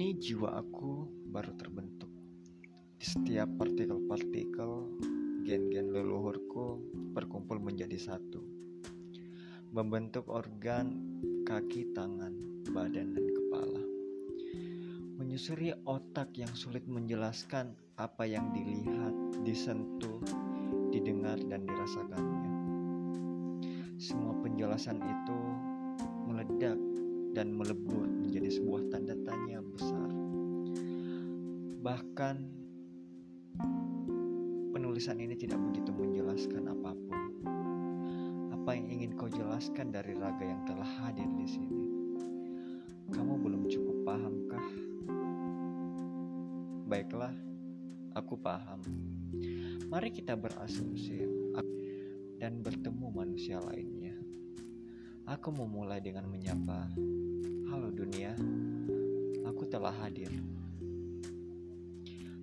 jiwa aku baru terbentuk. Di setiap partikel-partikel, gen-gen leluhurku berkumpul menjadi satu. Membentuk organ, kaki, tangan, badan, dan kepala. Menyusuri otak yang sulit menjelaskan apa yang dilihat, disentuh, didengar, dan dirasakannya. Semua penjelasan itu meledak dan melebur menjadi sebuah tanda tanya besar. Bahkan penulisan ini tidak begitu menjelaskan apa pun. Apa yang ingin kau jelaskan dari raga yang telah hadir di sini? Kamu belum cukup pahamkah? Baiklah, aku paham. Mari kita berasumsi dan bertemu manusia lainnya. Aku memulai dengan menyapa, "Halo dunia, aku telah hadir."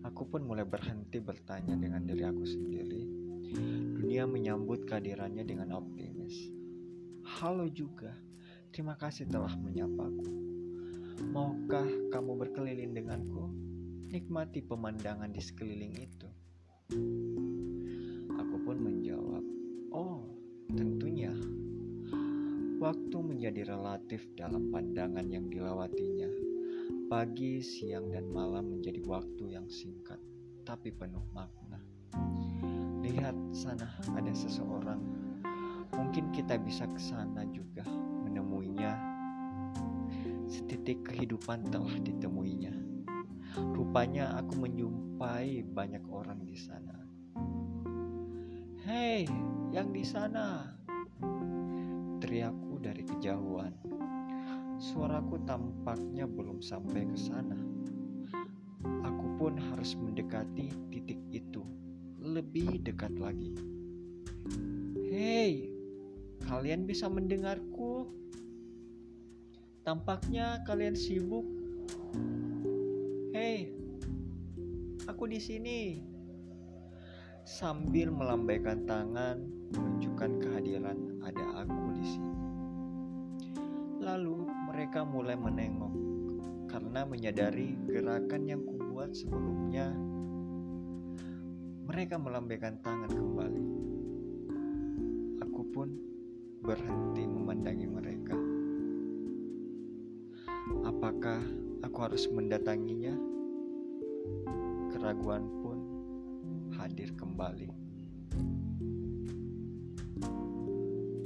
Aku pun mulai berhenti bertanya dengan diri aku sendiri. Dunia menyambut kehadirannya dengan optimis. Halo juga, terima kasih telah menyapaku. Maukah kamu berkeliling denganku? Nikmati pemandangan di sekeliling itu. Aku pun menjawab, "Oh, tentunya." Waktu menjadi relatif dalam pandangan yang dilewatinya. Pagi, siang, dan malam menjadi waktu yang singkat, tapi penuh makna. Lihat sana ada seseorang. Mungkin kita bisa ke sana juga menemuinya. Setitik kehidupan telah ditemuinya. Rupanya aku menjumpai banyak orang di sana. Hei, yang di sana! Dari kejauhan. Suaraku tampaknya belum sampai ke sana. Aku pun harus mendekati titik itu lebih dekat lagi. Hei, kalian bisa mendengarku? Tampaknya kalian sibuk. Hei, aku di sini. Sambil melambaikan tangan, menunjukkan kehadiran ada aku di sini. Lalu mereka mulai menengok karena menyadari gerakan yang kubuat sebelumnya. Mereka melambaikan tangan kembali. Aku pun berhenti memandangi mereka. Apakah aku harus mendatanginya? Keraguan pun hadir kembali.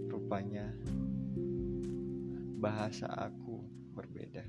Rupanya bahasa aku berbeda.